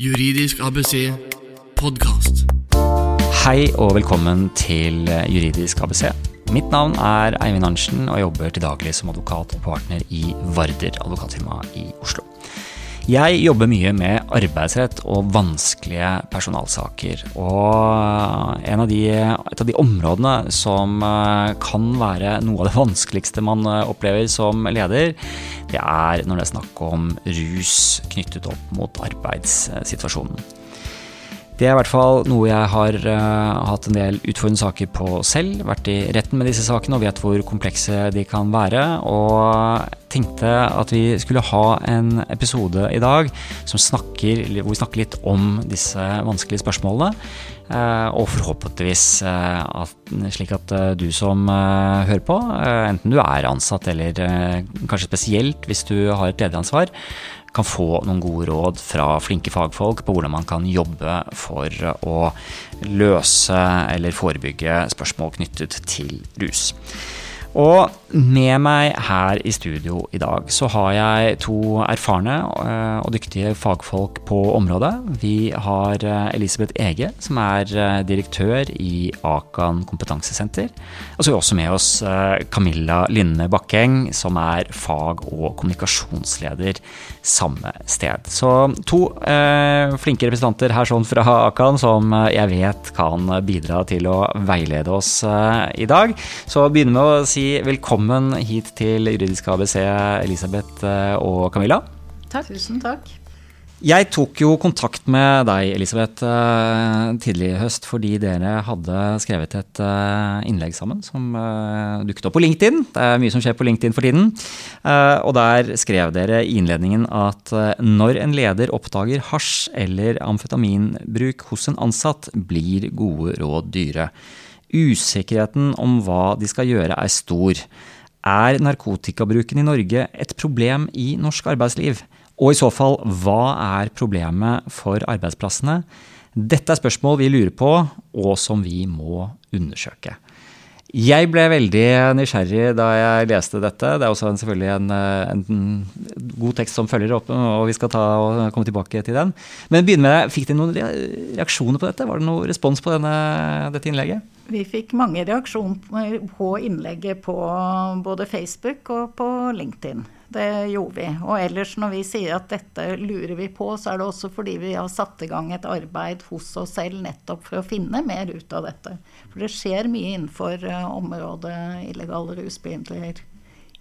Juridisk ABC podkast. Hei og velkommen til Juridisk ABC. Mitt navn er Eivind Arntzen, og jeg jobber til daglig som advokat og partner i Varder advokatfirma i Oslo. Jeg jobber mye med arbeidsrett og vanskelige personalsaker. Og av de, et av de områdene som eh, kan være noe av det vanskeligste man eh, opplever som leder, det er når det er snakk om rus knyttet opp mot arbeidssituasjonen. Det er i hvert fall noe jeg har uh, hatt en del utfordrende saker på selv. Vært i retten med disse sakene og vet hvor komplekse de kan være. Og tenkte at vi skulle ha en episode i dag snakker, hvor vi snakker litt om disse vanskelige spørsmålene. Uh, og forhåpentligvis uh, at, slik at du som hører på, enten du er ansatt eller kanskje spesielt hvis du har et lederansvar, kan få noen gode råd fra flinke fagfolk på hvordan man kan jobbe for å løse eller forebygge spørsmål knyttet til rus. Og med meg her i studio i dag så har jeg to erfarne eh, og dyktige fagfolk på området. Vi har eh, Elisabeth Ege, som er eh, direktør i Akan kompetansesenter. Og så har vi også med oss Camilla Lynne Bakkeng, som er fag- og kommunikasjonsleder samme sted. Så to eh, flinke representanter her sånn fra Akan som jeg vet kan bidra til å veilede oss eh, i dag. Så begynner med å si si velkommen hit til Juridisk ABC, Elisabeth eh, og Camilla. Takk. Tusen takk. Jeg tok jo kontakt med deg, Elisabeth, eh, tidlig i høst fordi dere hadde skrevet et eh, innlegg sammen som dukket opp på LinkedIn. Det er mye som skjer på LinkedIn for tiden. Og der skrev dere i innledningen at når en leder oppdager hasj eller amfetaminbruk hos en ansatt, blir gode råd dyre. Usikkerheten om hva de skal gjøre er stor. Er narkotikabruken i Norge et problem i norsk arbeidsliv? Og i så fall, hva er problemet for arbeidsplassene? Dette er spørsmål vi lurer på, og som vi må undersøke. Jeg ble veldig nysgjerrig da jeg leste dette. Det er også selvfølgelig en, en god tekst som følger opp, og vi skal ta og komme tilbake til den. Men begynne med, Fikk dere noen reaksjoner på dette? Var det noen respons på denne, dette innlegget? Vi fikk mange reaksjoner på innlegget på både Facebook og på LinkedIn. Det gjorde vi. Og ellers når vi sier at dette lurer vi på, så er det også fordi vi har satt i gang et arbeid hos oss selv nettopp for å finne mer ut av dette. For det skjer mye innenfor eh, området illegale rusmidler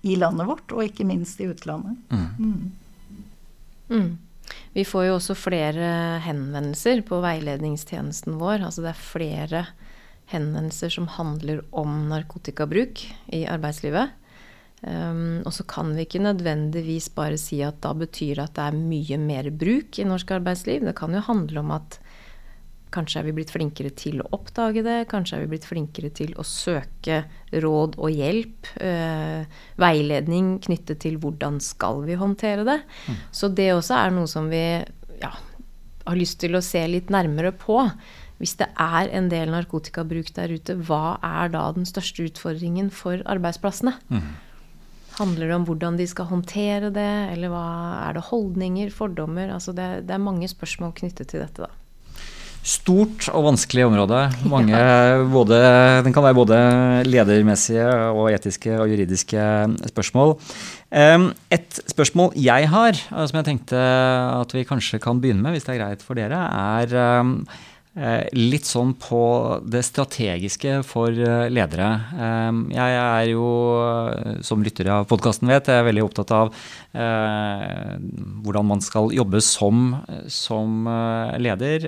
i landet vårt, og ikke minst i utlandet. Mm. Mm. Mm. Vi får jo også flere henvendelser på veiledningstjenesten vår. Altså det er flere henvendelser som handler om narkotikabruk i arbeidslivet. Um, og så kan vi ikke nødvendigvis bare si at da betyr det at det er mye mer bruk i norsk arbeidsliv. Det kan jo handle om at kanskje er vi blitt flinkere til å oppdage det. Kanskje er vi blitt flinkere til å søke råd og hjelp. Uh, veiledning knyttet til hvordan skal vi håndtere det. Mm. Så det også er noe som vi ja, har lyst til å se litt nærmere på. Hvis det er en del narkotikabruk der ute, hva er da den største utfordringen for arbeidsplassene? Mm. Handler det om hvordan de skal håndtere det, eller hva er det holdninger, fordommer? Altså det, det er mange spørsmål knyttet til dette, da. Stort og vanskelig område. Mange, ja. både, den kan være både ledermessige og etiske og juridiske spørsmål. Et spørsmål jeg har, som jeg tenkte at vi kanskje kan begynne med, hvis det er greit for dere, er Eh, litt sånn på det strategiske for eh, ledere. Eh, jeg er jo, som lyttere av podkasten vet, jeg er veldig opptatt av hvordan man skal jobbe som, som leder,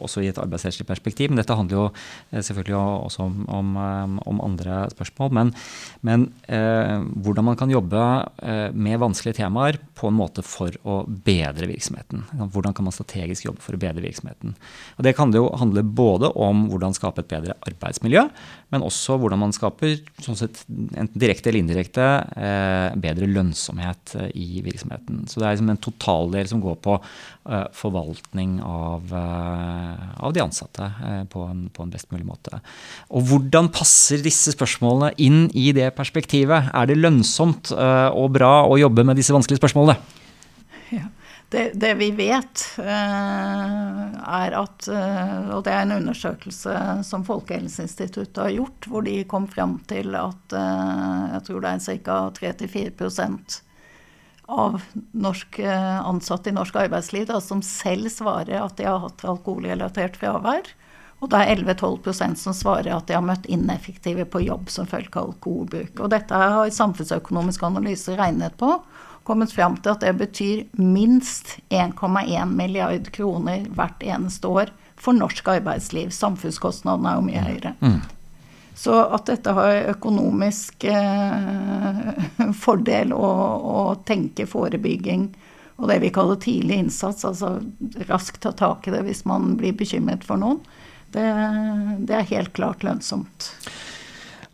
også i et arbeidsrettslig perspektiv. Men dette handler jo selvfølgelig også om, om, om andre spørsmål. Men, men hvordan man kan jobbe med vanskelige temaer på en måte for å bedre virksomheten. Hvordan kan man strategisk jobbe for å bedre virksomheten. Og det kan det jo handle både om hvordan skape et bedre arbeidsmiljø, men også hvordan man skaper, sånn sett, enten direkte eller indirekte, eh, bedre lønnsomhet eh, i virksomheten. Så det er liksom en totaldel som går på eh, forvaltning av, av, de ansatte på en, på, en, best mulig måte. Og hvordan passer disse spørsmålene inn i det perspektivet? Er det lønnsomt og bra å jobbe med disse vanskelige spørsmålene? Ja. Det, det, vi vet, er at Og det er en undersøkelse som Folkehelseinstituttet har gjort, hvor de kom fram til at jeg tror det er ca. 3-4% av norsk, ansatte i norsk arbeidsliv da, som selv svarer at de har hatt alkoholrelatert fravær. Og det er 11-12% som svarer at de har møtt ineffektive på jobb som følge av alkoholbruk. Og dette har Samfunnsøkonomisk analyse regnet på. Kommet fram til at det betyr minst 1,1 milliard kroner hvert eneste år for norsk arbeidsliv. Samfunnskostnadene er jo mye høyere. Mm. Så at dette har økonomisk eh, fordel å, å, tenke forebygging og det vi kaller tidlig innsats, altså raskt ta tak i det hvis man blir bekymret for noen, det, det er helt klart lønnsomt.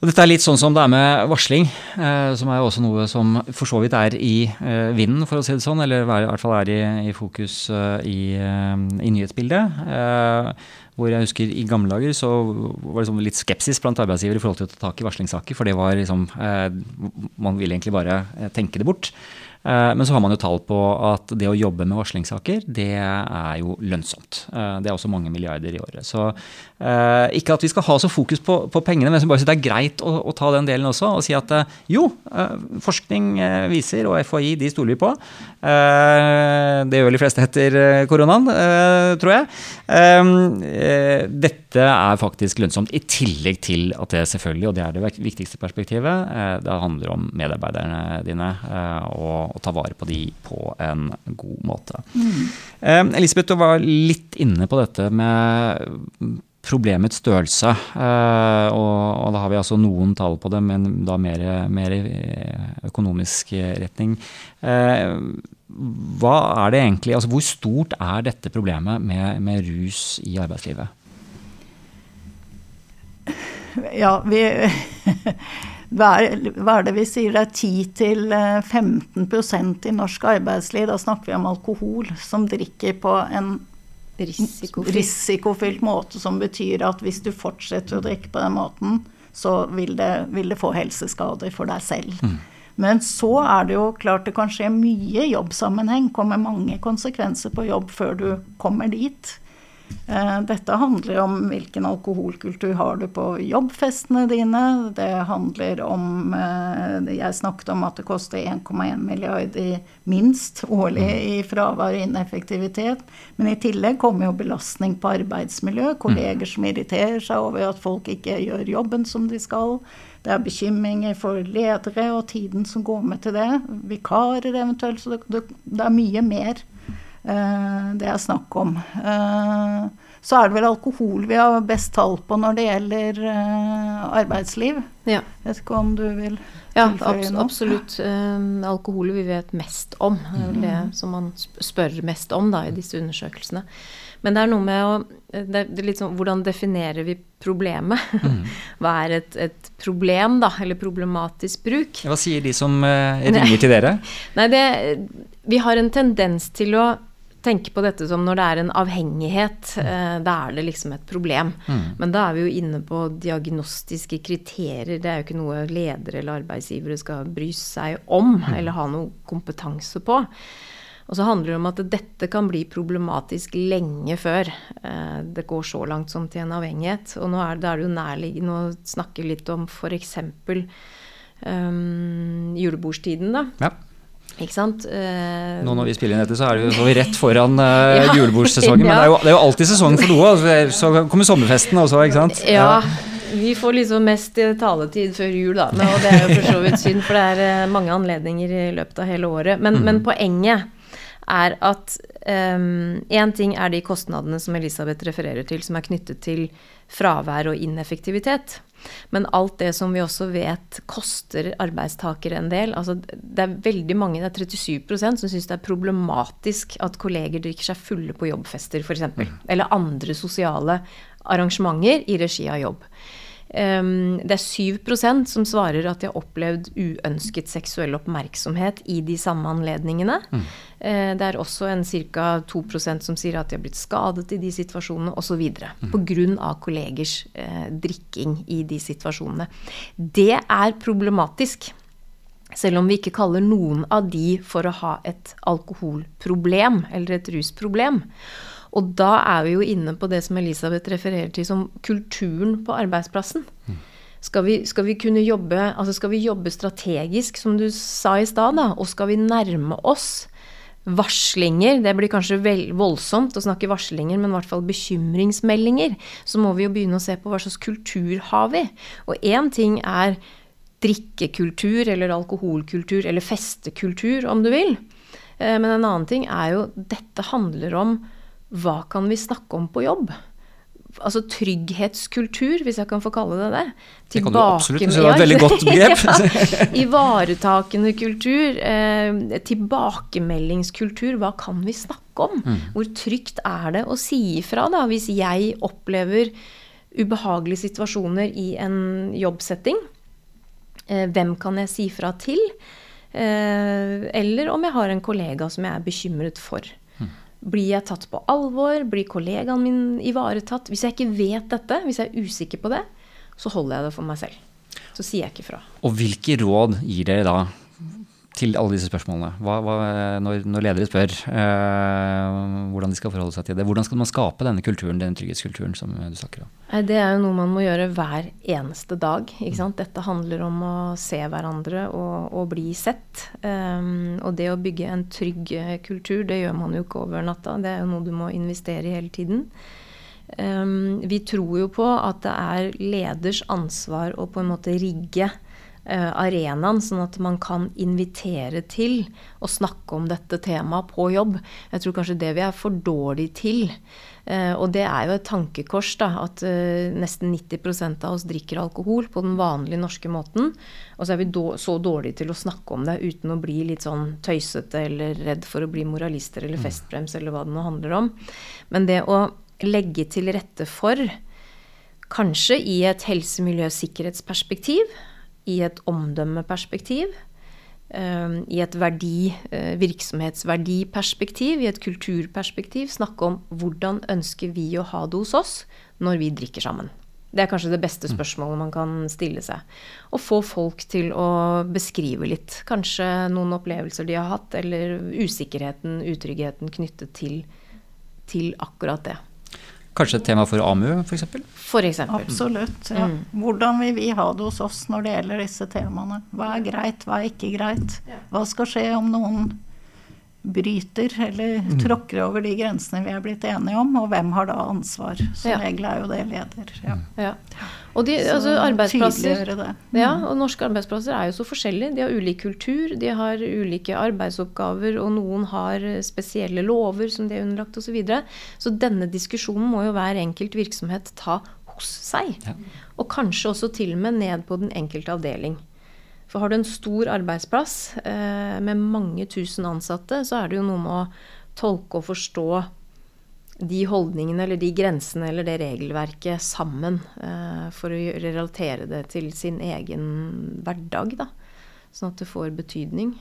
Og dette er litt sånn som det er med varsling, eh, som er også noe som for så vidt er i eh, vinden, for å si det sånn. Eller i hvert fall er i, i fokus eh, i, eh, i, nyhetsbildet. Eh, hvor jeg husker i gamle dager så var det liksom litt skepsis blant arbeidsgivere i forhold til å ta tak i varslingssaker. For det var liksom eh, Man ville egentlig bare tenke det bort. Eh, men så har man jo tall på at det å jobbe med varslingssaker, det er jo lønnsomt. Eh, det er også mange milliarder i året. Så eh, ikke at vi skal ha så fokus på, på pengene, men bare det er greit å, å, ta den delen også og si at jo, forskning viser, og FHI de stoler vi på. Det gjør vel de fleste etter koronaen, tror jeg. Dette er faktisk lønnsomt, i tillegg til at det selvfølgelig, og det er det viktigste perspektivet, det handler om medarbeiderne dine. og å ta vare på de på en god måte. Mm. Elisabeth, du var litt inne på dette med problemets størrelse. Og, da har vi altså noen tall på det, men da mer, mer økonomisk retning. Hva er det egentlig, altså Hvor stort er dette problemet med, med rus i arbeidslivet? Ja, vi hva er, det vi sier, det er 10-15 eh, i norsk arbeidsliv, da snakker vi om alkohol, som drikker på en risikofylt. risikofylt måte, som betyr at hvis du fortsetter å drikke på den måten, så vil det, vil det få helseskader for deg selv. Mm. Men så er det jo klart det kan skje mye i jobbsammenheng, kommer mange konsekvenser på jobb før du kommer dit. Eh, dette handler om hvilken alkoholkultur har du på jobbfestene dine. Det handler om eh, Jeg snakket om at det koster 1,1 milliard i minst årlig mm. i fravær og ineffektivitet. Men i tillegg kommer jo belastning på arbeidsmiljø. Kolleger mm. som irriterer seg over at folk ikke gjør jobben som de skal. Det er bekymringer for ledere og tiden som går med til det. Vikarer eventuelt. Så det, det, det er mye mer det er snakk om. Eh, så er det vel alkohol vi har best tall på når det gjelder eh, arbeidsliv. Ja. Vet ikke om du vil ja, abs absolutt. Um, alkohol vi vet mest om. Det er det mm. som man spør mest om da, i disse undersøkelsene. Men det er noe med å det er litt sånn, Hvordan definerer vi problemet? Mm. Hva er et, et, problem, da? Eller problematisk bruk? Hva sier de som ringer til dere? Nei, det, Vi har en tendens til å tenke på dette som når det er en avhengighet, mm. eh, da er det liksom et problem. Mm. Men da er vi jo inne på diagnostiske kriterier. Det er jo ikke noe ledere eller arbeidsgivere skal bry seg om mm. eller ha noe kompetanse på. Og så handler det om at dette kan bli problematisk lenge før eh, det går så langt som til en avhengighet. Og nå er, det, er det jo nærliggende å snakke litt om f.eks. Um, ehm, julebordstiden, da. Ja. Ikke sant? Uh, Nå når vi spiller inn dette, så er det jo vi rett foran uh, ja. julebordsesongen. Men det er, jo, det er, jo, alltid sesong for noe. Altså, så kommer sommerfesten også, ikke sant? Ja. Vi får liksom mest taletid før jul, da. Men, og det er jo for så vidt synd, for det er uh, mange anledninger i løpet av hele året. Men, mm. men poenget er at én um, ting er de kostnadene som Elisabeth refererer til, som er knyttet til fravær og ineffektivitet. Men alt det som vi også vet koster arbeidstakere en del altså Det er veldig mange, det er 37% som syns det er problematisk at kolleger drikker seg fulle på jobbfester, f.eks. Mm. Eller andre sosiale arrangementer i regi av jobb. Det er 7% som svarer at de har opplevd uønsket seksuell oppmerksomhet i de samme anledningene. Mm. Uh, det er også en ca. 2% som sier at de har blitt skadet i de situasjonene osv. Mm. Pga. kollegers uh, drikking i de situasjonene. Det er problematisk. Selv om vi ikke kaller noen av de for å ha et alkoholproblem eller et rusproblem. Og da er vi jo inne på det som Elisabeth refererer til som kulturen på arbeidsplassen. Skal vi, skal vi kunne jobbe, altså skal vi jobbe strategisk, som du sa i stad, og skal vi nærme oss varslinger, det blir kanskje voldsomt å snakke varslinger, men i hvert fall bekymringsmeldinger, så må vi jo begynne å se på hva slags kultur har vi. Og én ting er drikkekultur eller alkoholkultur eller festekultur, om du vil. Eh, men en annen ting er jo dette handler om hva kan vi snakke om på jobb? altså trygghetskultur, hvis jeg kan få kalle det det. Det kan du absolutt. Det var et veldig godt grep. ja, ivaretakende kultur. Eh, tilbakemeldingskultur. Hva kan vi snakke om? Mm. Hvor trygt er det å si ifra da, hvis jeg opplever ubehagelige situasjoner i en jobbsetting? Eh, hvem kan jeg si fra til? Eh, eller om jeg har en kollega som jeg er bekymret for. Blir jeg tatt på alvor? Blir kollegaen min ivaretatt? Hvis jeg ikke vet dette, hvis jeg er usikker på det, så holder jeg det for meg selv. Så sier jeg ikke fra. Og hvilke råd gir dere da til alle disse spørsmålene? Hva, hva, når, når, ledere spør uh, hvordan de skal forholde seg til det, hvordan skal man skape denne kulturen, denne trygghetskulturen som du snakker om? Det er jo noe man må gjøre hver eneste dag. Dette handler om å se hverandre og, og bli sett. Um, og det å bygge en trygg kultur, det gjør man jo ikke over natta. Det er jo noe du må investere i hele tiden. Um, vi tror jo på at det er leders ansvar å på en måte rigge Eh, arenaen, sånn at man kan invitere til å snakke om dette temaet på jobb. Jeg tror kanskje det vi er for dårlige til. Eh, og det er jo et tankekors da, at eh, nesten 90% av oss drikker alkohol på den vanlige norske måten. Og så er vi så dårlige til å snakke om det uten å bli litt sånn tøysete eller redd for å bli moralister eller mm. festbrems eller hva det nå handler om. Men det å legge til rette for, kanskje i et helse-, miljø-, sikkerhetsperspektiv, i et omdømmeperspektiv, ehm, i et verdi, eh, virksomhetsverdiperspektiv, i et kulturperspektiv, snakke om hvordan ønsker vi å ha det hos oss når vi drikker sammen. Det er kanskje det beste mm. spørsmålet man kan stille seg. Å få folk til å beskrive litt. Kanskje noen opplevelser de har hatt, eller usikkerheten, utryggheten knyttet til, til akkurat det. Kanskje et tema for AMU f.eks.? For eksempel. Absolutt. Ja. Mm. Hvordan vil vi ha det hos oss når det gjelder disse temaene? Hva er greit, hva er ikke greit? Hva skal skje om noen bryter eller mm. tråkker over de grensene vi er blitt enige om, og hvem har da ansvar? Som ja. regel er jo det leder. Ja. ja. Og de, altså, arbeidsplasser, ja, mm. og norske arbeidsplasser er jo så forskjellige. De har ulik kultur, de har ulike arbeidsoppgaver, og noen har spesielle lover som de er underlagt osv. Så, videre. så denne diskusjonen må jo hver enkelt virksomhet ta hos seg. Ja. Og kanskje også til og med ned på den enkelte avdeling. For har du en stor arbeidsplass eh, med mange tusen ansatte, så er det jo noe med å tolke og forstå de holdningene eller de grensene eller det regelverket sammen eh, for å relatere det til sin egen hverdag. Da. Sånn at det får betydning.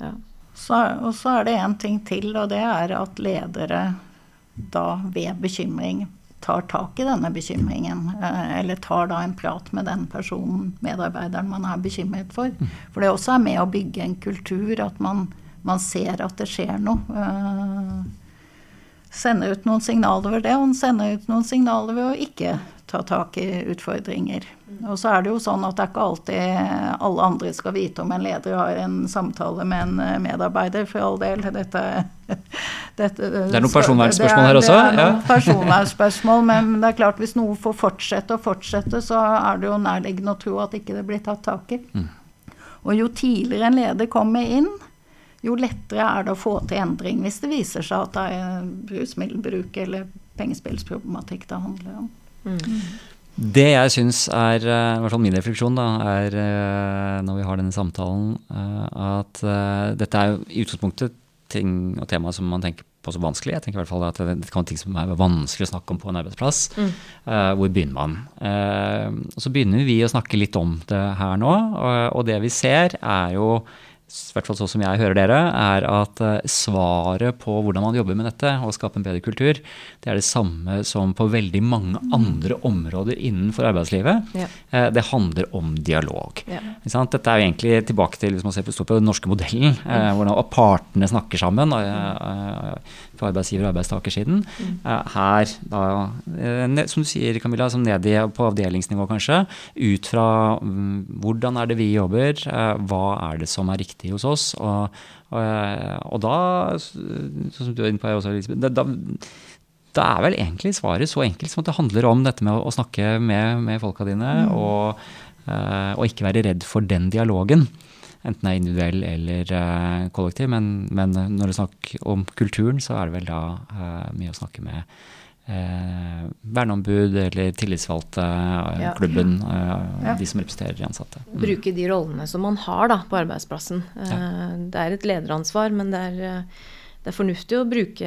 Ja. Så, og så er det én ting til, og det er at ledere da ved bekymring tar tak i denne bekymringen. Eh, eller tar da en prat med den personen, medarbeideren man er bekymret for. Mm. For det også er med å bygge en kultur, at man, man ser at det skjer noe. sender sende ut noen signaler ved det, og sende ut noen signaler ved å ikke ta tak i utfordringer. Og så er det jo sånn at det er ikke alltid alle andre skal vite om en leder har en samtale med en eh, medarbeider, for all del. Dette, dette Det er noen personvernspørsmål her også? Det er noen ja. personvernspørsmål, men det er klart hvis noe får fortsette og fortsette, så er det jo nærliggende å tro at ikke det blir tatt tak i. Mm. Og jo tidligere en leder kommer inn, jo lettere er det å få til endring hvis det viser seg at det er rusmiddelbruk eller pengespillsproblematikk det handler om. Mm. Det jeg syns er, eh, i hvert fall min refleksjon, da, er eh, når vi har denne samtalen, eh, at dette er i utgangspunktet ting og tema som man tenker på så vanskelig. Jeg tenker i hvert fall at Det kan være ting som er vanskelig å snakke om på en arbeidsplass. Mm. hvor begynner man? så begynner vi å snakke litt om det her nå. og det vi ser, er jo i hvert fall sånn som jeg hører dere, er at eh, svaret på hvordan man jobber med dette og skape en bedre kultur, det er det samme som på veldig mange andre områder innenfor arbeidslivet. Ja. Eh, Det handler om dialog. Ja. Dette er jo egentlig tilbake til hvis man ser på, den norske modellen, eh, hvordan partene snakker sammen og på arbeidsgiver- og arbeidstakersiden. Mm. her, da, eh, som du sier Camilla, som ned på avdelingsnivå kanskje, ut fra mm, hvordan er det vi jobber, eh, hva er det som er riktig hos oss, og, og, og da, som du er inne på her også, Elisabeth, da, da, er vel egentlig svaret så enkelt som at det handler om dette med å, snakke med, med folka dine, og, eh, og ikke være redd for den dialogen. Enten det er individuell eller uh, kollektiv. Men, men når det er snakk om kulturen, så er det vel da uh, mye å snakke med uh, verneombud eller tillitsvalgte, Ja. klubben, Ja. de som representerer de ansatte. Bruke de rollene som man har da, på arbeidsplassen. Ja. Det er et lederansvar, men det er, det er fornuftig å bruke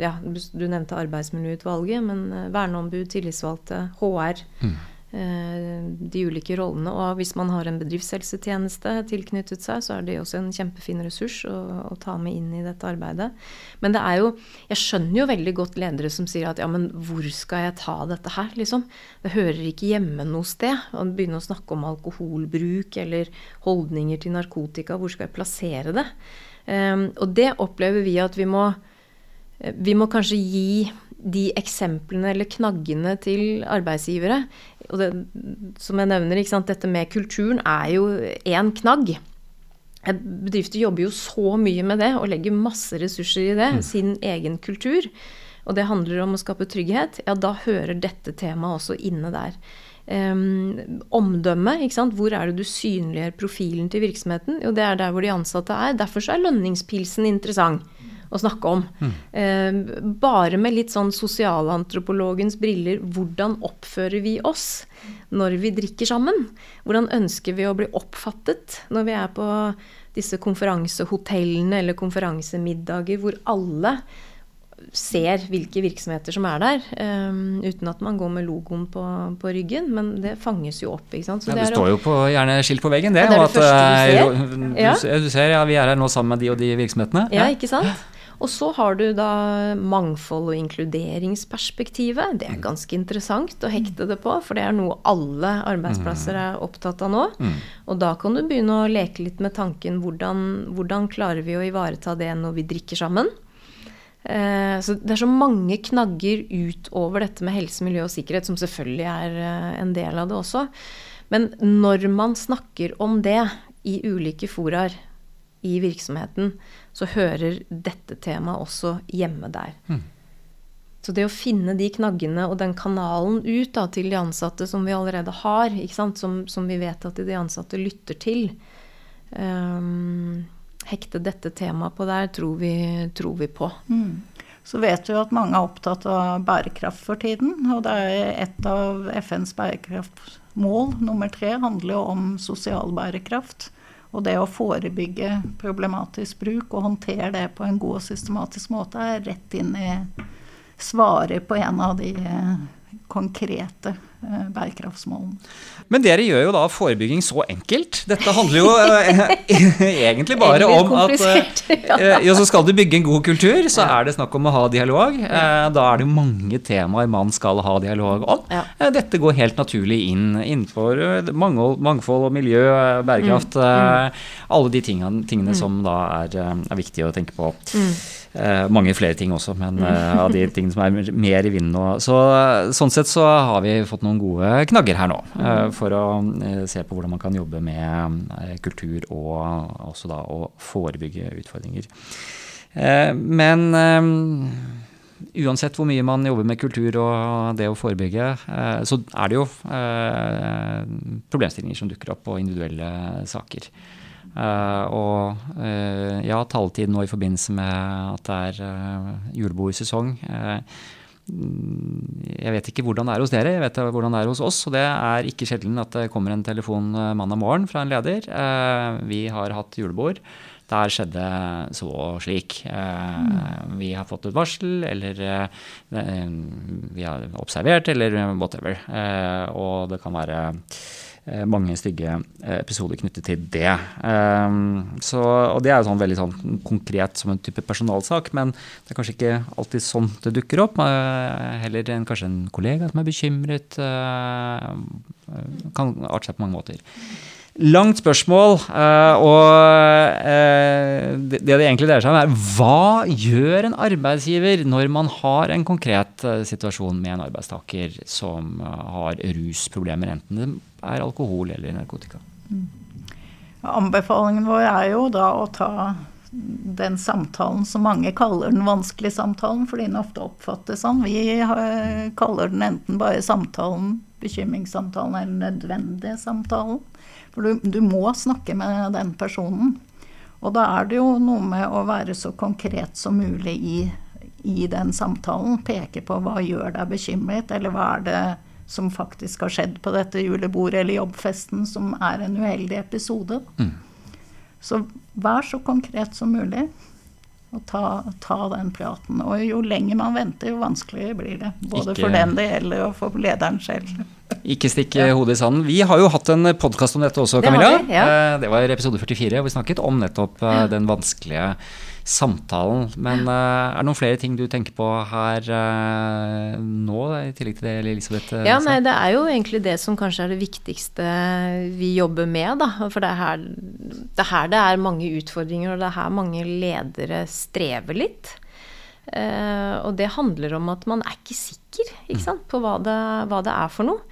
ja, Du nevnte arbeidsmiljøutvalget, men verneombud, tillitsvalgte, HR. eh, De ulike rollene. Og hvis man har en bedriftshelsetjeneste tilknyttet seg, så er det også en kjempefin ressurs å, å ta med inn i dette arbeidet. Men det er jo Jeg skjønner jo veldig godt ledere som sier at ja, men hvor skal jeg ta dette her, liksom? Det hører ikke hjemme noe sted. Å begynne å snakke om alkoholbruk eller holdninger til narkotika, hvor skal jeg plassere det? Um, og det opplever vi at vi må Vi må kanskje gi de eksemplene eller knaggene til arbeidsgivere. Og det, som jeg nevner, dette med kulturen er jo én knagg. Bedrifter jobber jo så mye med det og legger masse ressurser i det, sin egen kultur. Og det handler om å skape trygghet. Ja, da hører dette temaet også inne der. Um, omdømme, ikke sant. Hvor er det du synliggjør profilen til virksomheten? Jo, det er der hvor de ansatte er. Derfor så er lønningspilsen interessant å snakke om. Um, bare med litt sånn sosialantropologens briller. Hvordan oppfører vi oss når vi drikker sammen? Hvordan ønsker vi å bli oppfattet når vi er på disse konferansehotellene eller konferansemiddager hvor alle ser hvilke virksomheter som er der, um, uten at man går med logoen på, på ryggen. Men det fanges jo opp. ikke sant? Så Ja, det er står jo på, gjerne skilt på veggen, det. Ja, det er det første eh, du ser. du, Ja. du ser, ja, vi er her nå sammen med de og de virksomhetene. Ja, ikke sant? Og så har du da mangfold- og inkluderingsperspektivet. Det er ganske interessant å hekte det på, for det er noe alle arbeidsplasser er opptatt av nå. Og da kan du begynne å leke litt med tanken hvordan, hvordan klarer vi å ivareta det når vi drikker sammen? Eh, Så det er så mange knagger utover dette med helse, miljø og sikkerhet, som selvfølgelig er eh, en del av det også. Men når man snakker om det i ulike foraer i virksomheten, så hører dette temaet også hjemme der. Så det å finne de knaggene og den kanalen ut da, til de ansatte som vi allerede har, ikke sant? Som, som vi vet at de ansatte lytter til, um, hekte dette temaet på der, tror vi, tror vi på. Så vet vi at mange er opptatt av bærekraft for tiden. Og det er et av FNs bærekraftmål, nummer tre, handler jo om sosial bærekraft. Og det å forebygge problematisk bruk og håndtere det på en god og systematisk måte er rett inn i svaret på en av de eh, konkrete bærekraftsmålene. Men dere gjør jo da forebygging så enkelt. Dette handler jo eh, egentlig bare om at ja. eh, så skal du bygge en god kultur, så er det snakk om å ha dialog. Eh, Da er det mange temaer man skal ha dialog om. Eh, Dette går helt naturlig inn innenfor eh, mangfold, og miljø, eh, bærekraft. Mm. eh, Alle de tingene, tingene som da er, eh, er viktige å tenke på. Eh, mange flere ting også, men eh, av de tingene som er mer i vinden nå. Så, sånn sett så har vi fått noen gode knagger her nå, eh, for å se på hvordan man kan jobbe med kultur og også da å forebygge utfordringer. Men uansett hvor mye man jobber med kultur og det å forebygge, så er det jo problemstillinger som dukker opp på individuelle saker. Eh, og uh, ja, taletid nå i forbindelse med at det er uh, julebordsesong. Uh, jeg vet ikke hvordan det er hos dere, jeg vet hvordan det er hos oss. Og det er ikke sjelden at det kommer en telefon eh, mandag morgen fra en leder. Eh, vi har hatt julebord. Der skjedde så og slik. Eh, Vi har fått et varsel, eller eh, vi har observert, eller whatever. Eh, Og det kan være eh, mange stygge eh, episoder knyttet til det. Um, så, og det er jo sånn veldig sånn konkret som en type personalsak, men det er kanskje ikke alltid sånn det dukker opp. Uh, heller en, kanskje en kollega som er bekymret. Kan arte seg på mange måter. Langt spørsmål, og det det egentlig dreier seg om, er hva gjør en arbeidsgiver når man har en konkret situasjon med en arbeidstaker som har rusproblemer, enten er alkohol eller narkotika? Mm. Anbefalingen vår er jo da å ta den samtalen som mange kaller den vanskelige samtalen, fordi den ofte oppfattes sånn. Vi kaller den enten bare samtalen, bekymringssamtalen, eller nødvendige samtalen. For du, du, må snakke med den personen. Og da er det jo noe med å være så konkret som mulig i, i den samtalen. Peke på hva gjør deg bekymret, eller hva er det som faktisk har skjedd på dette julebordet eller jobbfesten som er en uheldig episode. Mm. Så vær så konkret som mulig og ta, ta, den praten. Og jo lenger man venter, jo vanskeligere blir det. Både ikke, for den det gjelder, og for lederen selv. Ikke stikk ja. hodet i sanden. Vi har jo hatt en podkast om dette også, Camilla. Det, ja. Eh, det var episode 44, hvor vi snakket om nettopp eh, ja. den vanskelige samtalen. Men uh, er det noen flere ting du tenker på her uh, nå, i tillegg til det Elisabeth sa? Ja, nei, Det er jo egentlig det som kanskje er det viktigste vi jobber med. Da. For det er, her, det er her det er mange utfordringer, og det er her mange ledere strever litt. og det handler om at man er ikke sikker ikke mm. sant, på hva det, hva det er for noe.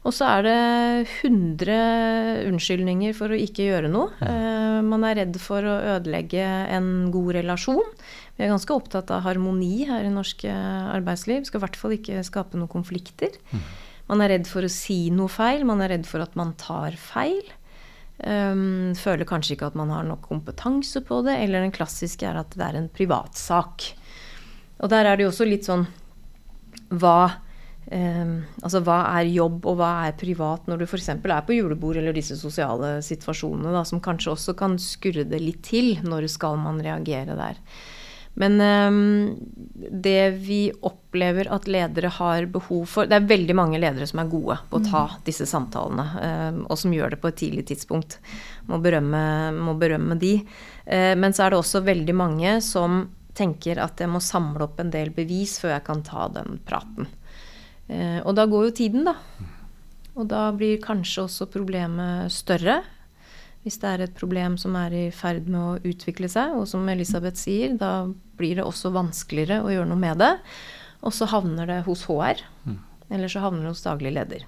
Og så er det 100 unnskyldninger for å ikke gjøre noe. Uh, man er redd for å ødelegge en god relasjon. Vi er ganske opptatt av harmoni her i norsk eh, arbeidsliv. Skal i hvert fall ikke skape noen konflikter. Mm. Man er redd for å si noe feil. Man er redd for at man tar feil. Um, føler kanskje ikke at man har nok kompetanse på det. Eller den klassiske er at det er en privatsak. Og der er det jo også litt sånn hva Um, altså hva er jobb og hva er privat når du f.eks. er på julebord eller disse sosiale situasjonene da, som kanskje også kan skurre det litt til. Når skal man reagere der? Men um, det vi opplever at ledere har behov for Det er veldig mange ledere som er gode på å ta mm. disse samtalene, um, og som gjør det på et tidlig tidspunkt. Må berømme, må berømme de. Uh, men så er det også veldig mange som tenker at jeg må samle opp en del bevis før jeg kan ta den praten. Eh, og da går jo tiden, da. Og da blir kanskje også problemet større. Hvis det er et problem som er i ferd med å utvikle seg, og som Elisabeth sier, da blir det også vanskeligere å gjøre noe med det. Og så havner det hos HR. Mm. Eller så havner det hos daglig leder.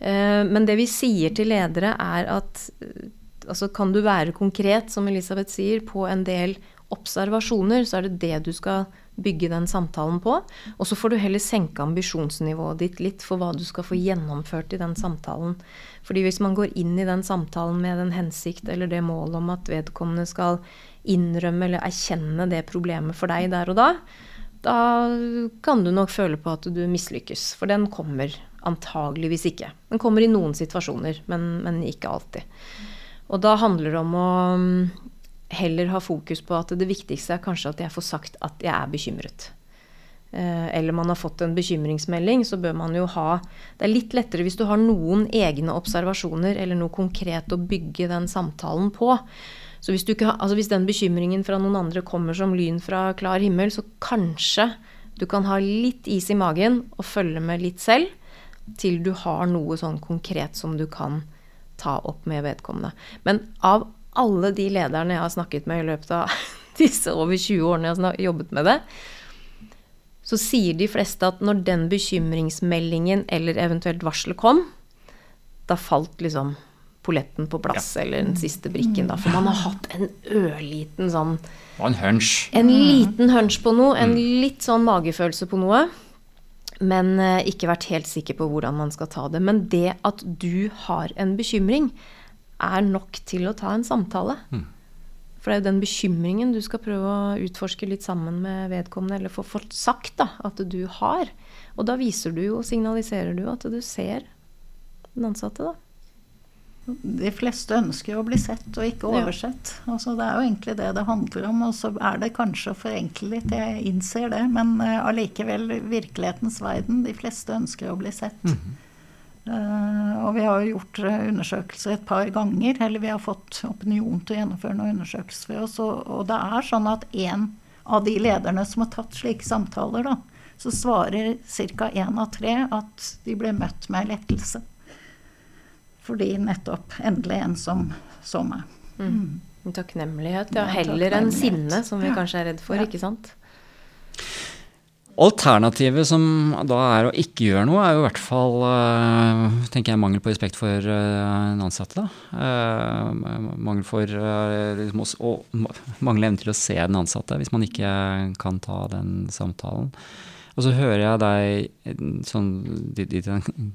Eh, men det vi sier til ledere, er at eh, altså kan du være konkret, som Elisabeth sier, på en del observasjoner, så er det det du skal bygge den samtalen på. Og så får du heller senke ambisjonsnivået ditt litt for hva du skal få gjennomført i den samtalen. Fordi hvis man går inn i den samtalen med den hensikt eller det målet om at vedkommende skal innrømme eller erkjenne det problemet for deg der og da, da kan du nok føle på at du mislykkes. For den kommer antageligvis ikke. Den kommer i noen situasjoner, men, men ikke alltid. Og da handler det om å heller ha fokus på at det viktigste er kanskje at jeg får sagt at jeg er bekymret. Eh, eller man har fått en bekymringsmelding, så bør man jo ha Det er litt lettere hvis du har noen egne observasjoner eller noe konkret å bygge den samtalen på. Så hvis, ikke, altså hvis den bekymringen fra noen andre kommer som lyn fra klar himmel, så kanskje du kan ha litt is i magen og følge med litt selv til du har noe sånn konkret som du kan ta opp med vedkommende. Men av alle de lederne jeg har snakket med i løpet av disse over 20 årene jeg har jobbet med det, så sier de fleste at når den bekymringsmeldingen eller eventuelt varselet kom, da falt liksom polletten på plass, ja. eller den siste brikken, da. For man har hatt en ørliten sånn Og en hunch. En liten hunch på noe, en mm. litt sånn magefølelse på noe. Men uh, ikke vært helt sikker på hvordan man skal ta det. Men det at du har en bekymring, er nok til å ta en samtale. Mm. For det er jo den bekymringen du skal prøve å utforske litt sammen med vedkommende, eller få fått sagt da, at du har. Og da viser du jo, signaliserer du at du ser den ansatte, da. De fleste ønsker å bli sett og ikke oversett. Ja. Altså, det er jo egentlig det det handler om. Og så er det kanskje å forenkle litt, jeg innser det. Men uh, allikevel, virkelighetens verden. De fleste ønsker å bli sett. Mm Uh, og vi har jo gjort undersøkelser et par ganger, eller vi har fått opinion til å gjennomføre noen undersøkelser for oss. Og, det er sånn at en av de lederne som har tatt slike samtaler, da, så svarer ca. én av tre at de ble møtt med lettelse. Fordi nettopp endelig en som så meg. Mm. mm. Takknemlighet, ja. Heller enn sinne, som vi kanskje er redd for, ja. ikke sant? Alternativet som da er å ikke gjøre noe, er jo i hvert fall uh, tenker jeg, mangel på respekt for uh, den ansatte. Uh, mangel for liksom å, og mangle evne til å se den ansatte hvis man ikke kan ta den samtalen. Og så hører jeg deg sånn dit,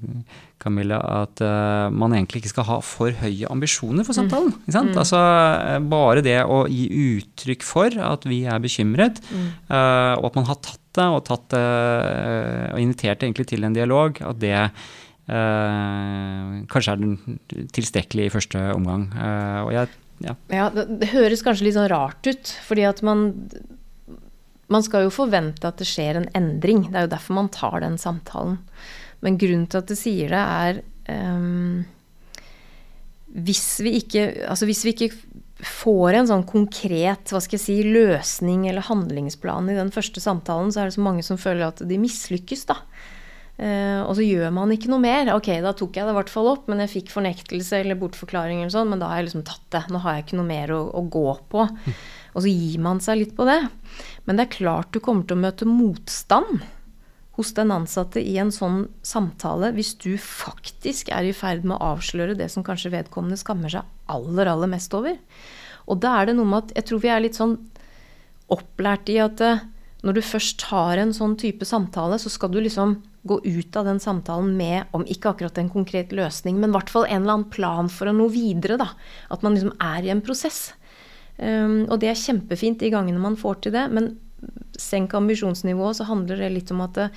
Camilla, at uh, man egentlig ikke skal ha for høye ambisjoner for mm. samtalen. Mm. Altså bare det å gi uttrykk for at vi er bekymret, mm. uh, og at man har tatt det og, tatt, uh, og invitert egentlig til en dialog, at det kanskje er den tilstrekkelig i første omgang. og jeg ja. ja det, det, høres kanskje litt sånn rart ut, fordi at man man skal jo forvente at det skjer en endring. Det er jo derfor man tar den samtalen. Men grunnen til at det sier det, er um, hvis, vi ikke, altså hvis vi ikke får en sånn konkret hva skal jeg si, løsning eller handlingsplan i den første samtalen, så er det så mange som føler at de mislykkes, da. Uh, og så gjør man ikke noe mer. Ok, da tok jeg det i hvert fall opp, men jeg fikk fornektelse eller bortforklaring eller sånn, men da har jeg liksom tatt det. Nå har jeg ikke noe mer å, å gå på. Mm. Og så gir man seg litt på det. Men det er klart du kommer til å møte motstand hos den ansatte i en sånn samtale hvis du faktisk er i ferd med å avsløre det som kanskje vedkommende skammer seg aller, aller mest over. Og da er det noe med at jeg tror vi er litt sånn opplært i at eh, når du først har en sånn type samtale, så skal du liksom gå ut av den samtalen med, om ikke akkurat en konkret løsning, men i hvert fall en eller annen plan for å nå videre. da. At man liksom er i en prosess. Um, og det er kjempefint de gangene man får til det, men senk ambisjonsnivået, så handler det litt om at det,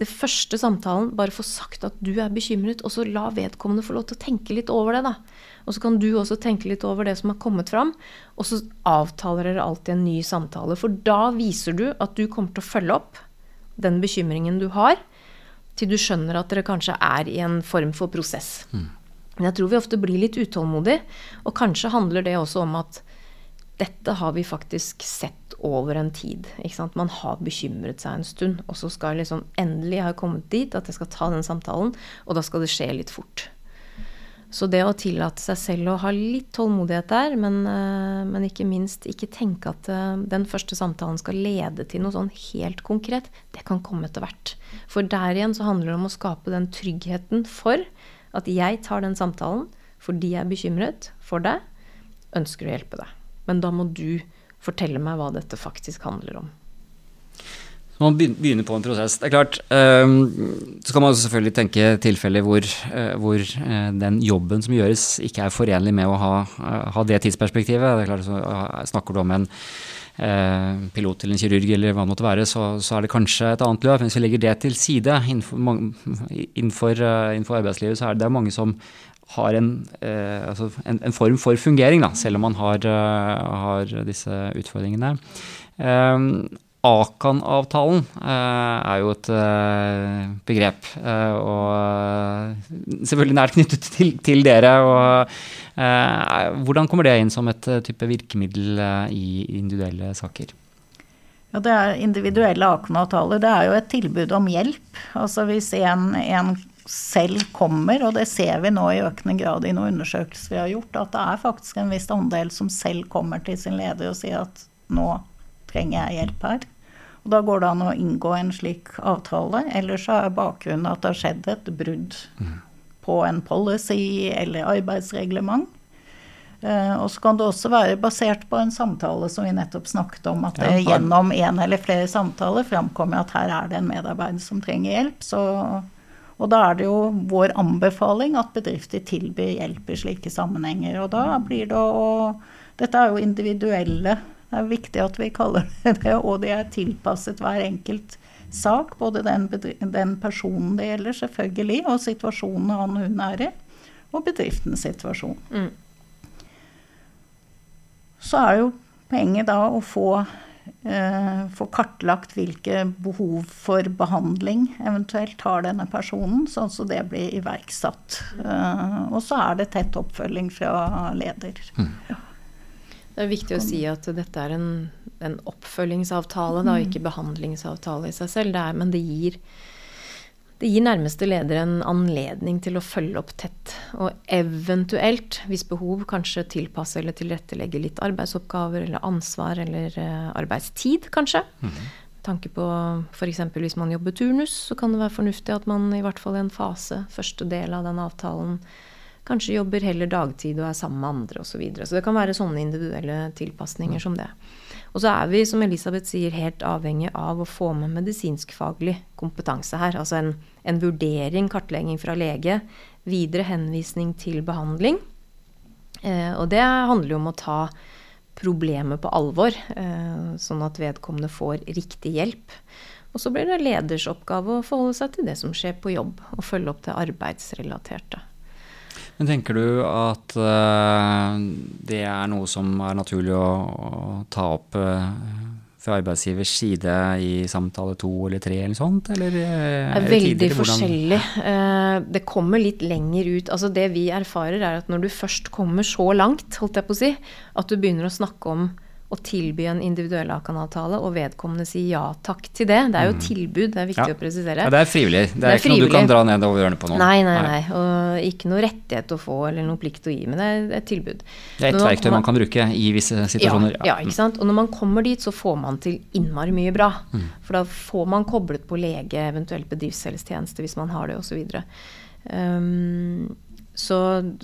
det første samtalen, bare få sagt at du er bekymret, og så la vedkommende få lov til å tenke litt over det, da. Og så kan du også tenke litt over det som har kommet fram, og så avtaler dere alltid en ny samtale. For da viser du at du kommer til å følge opp den bekymringen du har, til du skjønner at dere kanskje er i en form for prosess. Mm. Men jeg tror vi ofte blir litt utålmodige, og kanskje handler det også om at dette har vi faktisk sett over en tid. Man har bekymret seg en stund, og så skal jeg liksom endelig ha kommet dit at jeg skal ta den samtalen, og da skal det skje litt fort. Så det å tillate seg selv å ha litt tålmodighet der, men, eh, men ikke minst ikke tenke at eh, den første samtalen skal lede til noe sånn helt konkret, det kan komme etter hvert. For der igjen så handler det om å skape den tryggheten for at jeg tar den samtalen fordi jeg er bekymret for deg, ønsker å hjelpe deg. Men da må du fortelle meg hva dette faktisk handler om. Så man begynner på en prosess. Det er klart, um, Så kan man selvfølgelig tenke tilfeller hvor, uh, hvor uh, den jobben som gjøres, ikke er forenlig med å ha, uh, ha det tidsperspektivet. Det er klart, så Snakker du om en pilot eller en kirurg eller hva det måtte være, så, så, er det kanskje et annet løp. Hvis vi legger det til side innenfor, innenfor, innenfor arbeidslivet, så er det mange som har en, eh, altså en, en, form for fungering, da, selv om man har, uh, har disse utfordringene. Eh, Akan-avtalen eh, er jo et eh, begrep, og selvfølgelig nært knyttet til, til dere. Og, hvordan kommer det inn som et type virkemiddel i individuelle saker? Ja, det er Individuelle Akan-avtaler det er jo et tilbud om hjelp. Altså Hvis en, en selv kommer, og det ser vi nå i økende grad i noen undersøkelser vi har gjort, at det er faktisk en viss andel som selv kommer til sin leder og sier at nå trenger jeg hjelp her. Og da går det an å inngå en slik avtale. Eller så er bakgrunnen at det har skjedd et brudd mm. på en policy eller arbeidsreglement. Uh, og så kan det også være basert på en samtale som vi nettopp snakket om, at det gjennom en eller flere samtaler framkommer at her er det en medarbeider som trenger hjelp. Så og da er det jo vår anbefaling at bedrifter tilbyr hjelp i slike sammenhenger. Og da blir det å Dette er jo individuelle. Det er viktig at vi kaller det det, og de er tilpasset hver enkelt sak. Både den, den personen det gjelder, selvfølgelig, og situasjonen han hun er i. Og bedriftens situasjon. Mm. Så er jo poenget da å få få kartlagt hvilke behov for behandling eventuelt har denne personen, sånn at det blir iverksatt. Eh, og så er det tett oppfølging fra leder. Mm. Ja. Det er viktig å si at dette er en, en oppfølgingsavtale, da, ikke behandlingsavtale i seg selv. Det er, men det gir det gir nærmeste leder en anledning til å følge opp tett, og eventuelt, hvis behov, kanskje tilpasse eller tilrettelegge litt arbeidsoppgaver eller ansvar eller uh, arbeidstid, kanskje. Mm -hmm. tanke på f.eks. hvis man jobber turnus, så kan det være fornuftig at man i hvert fall i en fase, første del av den avtalen, kanskje jobber heller dagtid og er sammen med andre osv. Så, videre. så det kan være sånne individuelle tilpasninger mm. som det. Og så er vi, som Elisabeth sier, helt avhengig av å få med medisinskfaglig kompetanse her. Altså en, en vurdering, kartlegging fra lege, videre henvisning til behandling. Eh, og det handler jo om å ta problemet på alvor, eh, sånn at vedkommende får riktig hjelp. Og så blir det leders oppgave å forholde seg til det som skjer på jobb, og følge opp det arbeidsrelaterte. Men tenker du at uh, det er noe som er naturlig å, å ta opp uh, fra arbeidsgivers side i samtale to eller tre eller sånt? Eller, uh, det er veldig forskjellig. det kommer litt lenger ut. Altså det vi erfarer er at når du først kommer så langt, holdt jeg på å si, at du begynner å snakke om å tilby en individuell Akan-avtale, og vedkommende sier ja takk til det. Det er jo mm. tilbud, det er viktig ja. å presisere. Ja, det er frivillig. Det er, det er ikke frivillig. noe du kan dra ned over ørene på noen. Nei, nei, nei. Og ikke noe rettighet å få eller noe plikt å gi, men det er et tilbud. Det er et verktøy man, man kan bruke i visse situasjoner. Ja, ja, ikke sant. Og når man kommer dit, så får man til innmari mye bra. Mm. For da får man koblet på lege, eventuelt bedriftshelsetjeneste hvis man har det, osv. Um, så,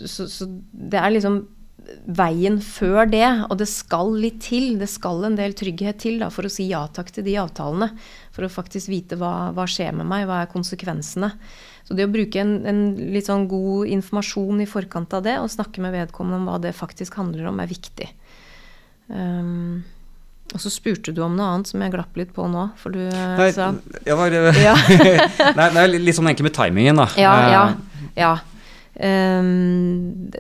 så, så det er liksom veien før det, og det skal litt til, det skal en del trygghet til da, for å si ja takk til de avtalene. For å faktisk vite hva, hva skjer med meg, hva er konsekvensene. Så det å bruke en, en, litt sånn god informasjon i forkant av det, og snakke med vedkommende om hva det faktisk handler om, er viktig. Um, og så spurte du om noe annet som jeg glapp litt på nå, for du eh, Nei, sa jeg var, ja. Nei, det er litt sånn egentlig med timingen, da. Ja, ja, eh, ja. Um,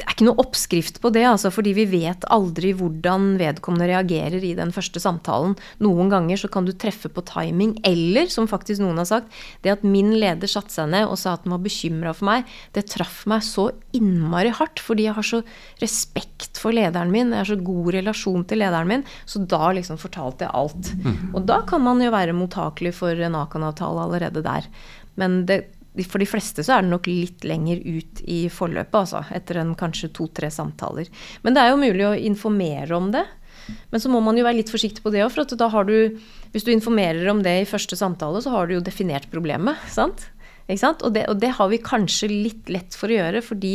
det er ikke noe oppskrift på det, altså, fordi vi vet aldri hvordan vedkommende reagerer i den første samtalen. Noen ganger så kan du treffe på timing, eller som faktisk noen har sagt, det at min leder satte seg ned og sa at han var bekymra for meg, det traff meg så innmari hardt, fordi jeg har så respekt for lederen min, jeg har så god relasjon til lederen min, så da liksom fortalte jeg alt. Mm. Og da kan man jo være mottakelig for en Akan-avtale allerede der. Men det for de fleste så er det nok litt lenger ut i forløpet, altså. Etter en kanskje to-tre samtaler. Men det er jo mulig å informere om det. Men så må man jo være litt forsiktig på det òg, for da har du Hvis du informerer om det i første samtale, så har du jo definert problemet, sant? Og, det, og, det, har vi kanskje litt lett for å gjøre, fordi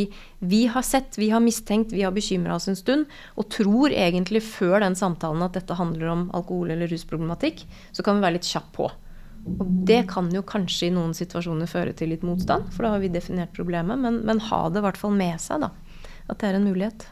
vi har sett, vi har mistenkt, vi har bekymra oss en stund, og tror egentlig før den samtalen at dette handler om alkohol- eller rusproblematikk, så kan vi være litt kjapp på. Og det kan jo kanskje i noen situasjoner føre til litt motstand, for da har vi definert problemet. Men, men ha det i hvert fall med seg, da. At det er en mulighet.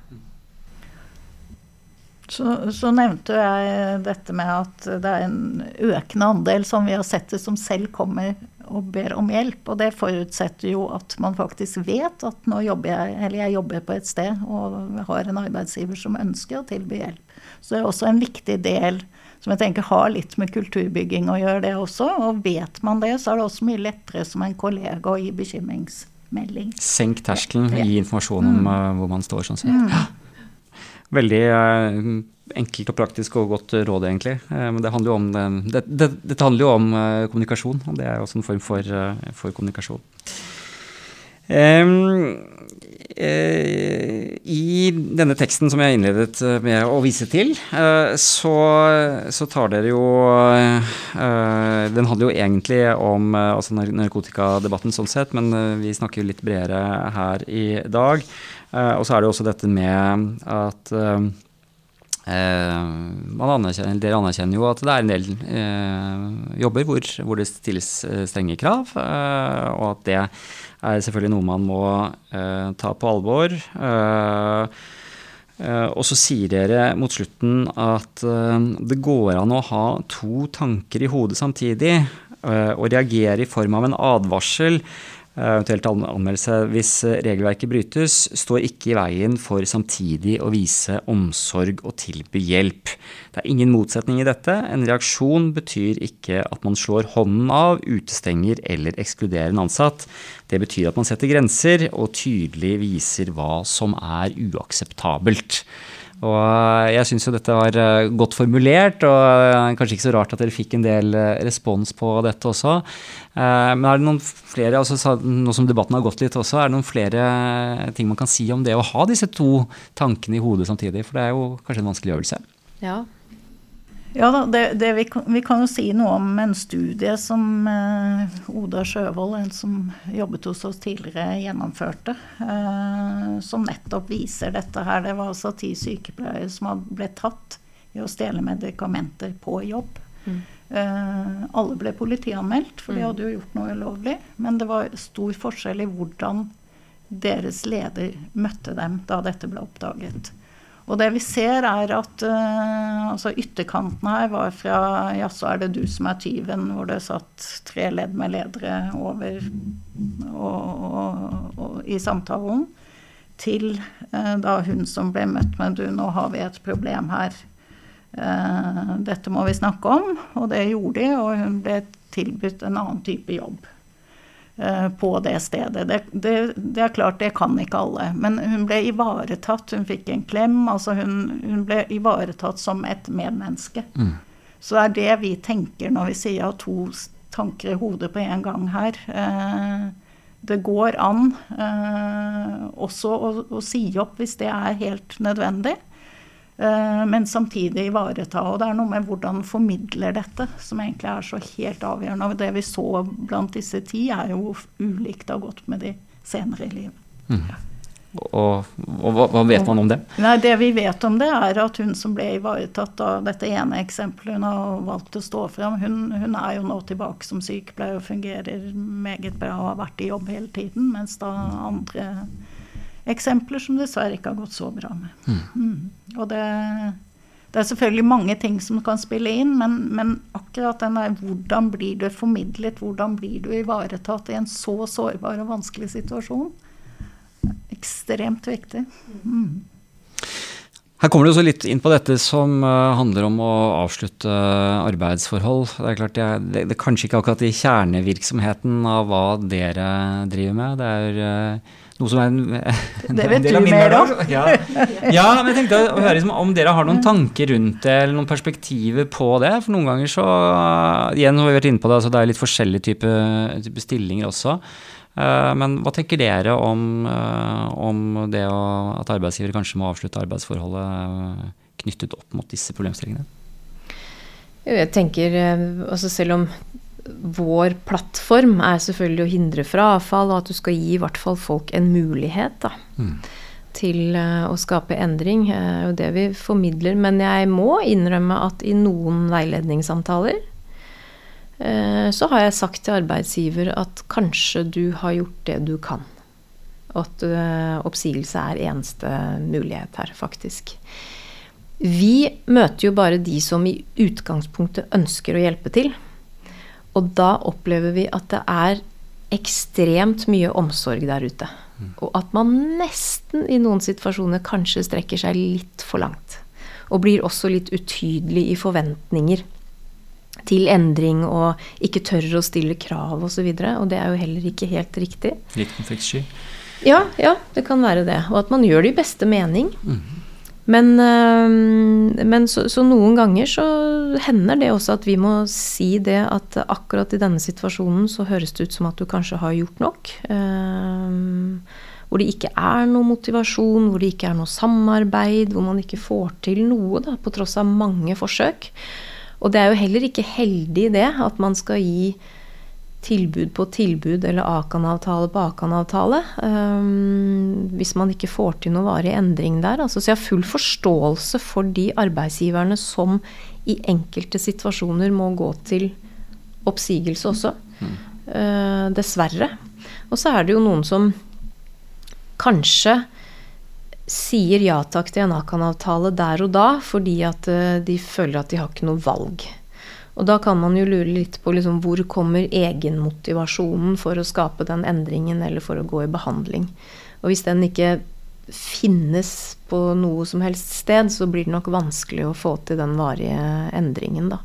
Så, så, nevnte jeg dette med at det er en økende andel som vi har sett det, som selv kommer og ber om hjelp. Og det forutsetter jo at man faktisk vet at nå jobber jeg, eller jeg jobber på et sted og har en arbeidsgiver som ønsker å tilby hjelp. Så det er også en viktig del som jeg tenker har litt med kulturbygging å gjøre, det også. Og vet man det, så er det også mye lettere som en kollega å gi bekymringsmelding. Senk terskelen, gi informasjon om mm. uh, hvor man står, sånn sett. Mm. Veldig uh, enkelt og praktisk og godt råd, egentlig. Uh, men det handler jo om, det, det, dette handler jo om kommunikasjon, og det er også en form for, for kommunikasjon. Um, I denne teksten som jeg innledet eh, med å vise til, eh, så, så tar dere jo Den handler jo egentlig om altså narkotikadebatten sånn sett, men vi snakker jo litt bredere her i dag. Og så er det jo også dette med at anerkjenner, dere anerkjenner jo at det er en del eh, jobber hvor, hvor, det stilles strenge krav, eh, og at det er selvfølgelig noe man må uh, ta på alvor. Uh, uh, og så sier dere mot slutten at det går an å ha to tanker i hodet samtidig og reagere i form av en advarsel eventuelt anmeldelse hvis regelverket brytes, står ikke i veien for samtidig å vise omsorg og tilby hjelp. Det er ingen motsetning i dette. En reaksjon betyr ikke at man slår hånden av, utestenger eller ekskluderer en ansatt. Det betyr at man setter grenser og tydelig viser hva som er uakseptabelt. Og eh, jeg syns jo dette var eh, godt formulert, og eh, kanskje ikke så rart at dere fikk en del respons på dette også. Men er det noen flere, altså nå som debatten har gått litt også, er det noen flere ting man kan si om det å ha disse to tankene i hodet samtidig? For det er jo kanskje en vanskelig øvelse. Ja, ja da, det, det vi, vi, kan, jo si noe om en studie som eh, Oda Sjøvold, en som jobbet hos oss tidligere, gjennomførte. Eh, som nettopp viser dette her. Det var altså ti sykepleiere som ble tatt i å stjele medikamenter på jobb. Mm. Eh, alle ble politianmeldt, for de mm. hadde jo gjort noe ulovlig. Men det var stor forskjell i hvordan deres leder møtte dem da dette ble oppdaget. Og det vi ser, er at uh, altså ytterkanten her var fra Ja, så er det du som er tyven, hvor det satt tre ledd med ledere over og, og, og, i samtalen, til uh, da hun som ble møtt med Du, nå har vi et problem her. Uh, dette må vi snakke om. Og det gjorde de, og hun ble tilbudt en annen type jobb. Eh, på det stedet. Det, det, det, er klart, det kan ikke alle. Men hun ble ivaretatt. Hun fikk en klem. altså Hun, hun ble ivaretatt som et medmenneske. Mm. Så det er det vi tenker når vi sier at to tanker i hodet på en gang her. Eh, det går an eh, også å, å, si opp hvis det er helt nødvendig. Eh, men samtidig ivareta. Og det er noe med hvordan formidler dette som egentlig er så helt avgjørende. Og det vi så blant disse ti, er jo ulikt det har gått med de senere i livet. Mm. Og, og, hva vet man om det? Nei, Det vi vet om det, er at hun som ble ivaretatt av dette ene eksempelet hun har valgt å stå fram, hun, hun, er jo nå tilbake som sykepleier og fungerer meget bra og har vært i jobb hele tiden. Mens da andre eksempler som dessverre ikke har gått så bra med. Mm. Mm. Og det, det, er selvfølgelig mange ting som kan spille inn, men, men akkurat den der hvordan blir du formidlet, hvordan blir du ivaretatt i en så sårbar og vanskelig situasjon, ekstremt viktig. Mm. Her kommer du også litt inn på dette som uh, handler om å avslutte arbeidsforhold. Det er klart det er, det, er kanskje ikke akkurat i kjernevirksomheten av hva dere driver med. Det er uh, noe som er en, en Det vet du mer om. Ja. ja. men jeg tenkte å høre liksom, om dere har noen tanker rundt det, eller noen perspektiver på det. For noen ganger så Igjen har vi vært inne på det, altså det er litt forskjellige typer type stillinger også. Uh, men hva tenker dere om, uh, om det å, at arbeidsgiver kanskje må avslutte arbeidsforholdet uh, knyttet opp mot disse problemstillingene? Jeg tenker, altså Selv om vår plattform er selvfølgelig å hindre frafall, og at du skal gi i hvert fall folk en mulighet da, mm. til uh, å skape endring. Det er jo det vi formidler. Men jeg må innrømme at i noen veiledningssamtaler uh, så har jeg sagt til arbeidsgiver at kanskje du har gjort det du kan. Og at oppsigelse er eneste mulighet her, faktisk. Vi møter jo bare de som i utgangspunktet ønsker å hjelpe til. Og da opplever vi at det er ekstremt mye omsorg der ute. Og at man nesten i noen situasjoner kanskje strekker seg litt for langt. Og blir også litt utydelig i forventninger til endring og ikke tør å stille krav osv. Og, så og det er jo heller ikke helt riktig. Litt konfliktsky? Ja, ja, det kan være det. Og at man gjør det i beste mening. Mm. Men, eh, men så, så, noen ganger så hender det også at vi må si det at akkurat i denne situasjonen så høres det ut som at du kanskje har gjort nok. Eh, hvor det ikke er noe motivasjon, hvor det ikke er noe samarbeid, hvor man ikke får til noe da, på tross av mange forsøk. Og det er jo heller ikke heldig det at man skal gi tilbud på tilbud eller Akan-avtale på Akan-avtale. Um, hvis man ikke får til noe varig endring der. Altså, så jeg har full forståelse for de arbeidsgiverne som i enkelte situasjoner må gå til oppsigelse også. Mm. Uh, dessverre. Og så er det jo noen som kanskje sier ja takk til en Akan-avtale der og da fordi at uh, de føler at de har ikke noe valg. Og da kan man jo lure litt på liksom, hvor kommer egenmotivasjonen for å skape den endringen eller for å gå i behandling. Og hvis den ikke finnes på noe som helst sted, så blir det nok vanskelig å få til den varige endringen, da.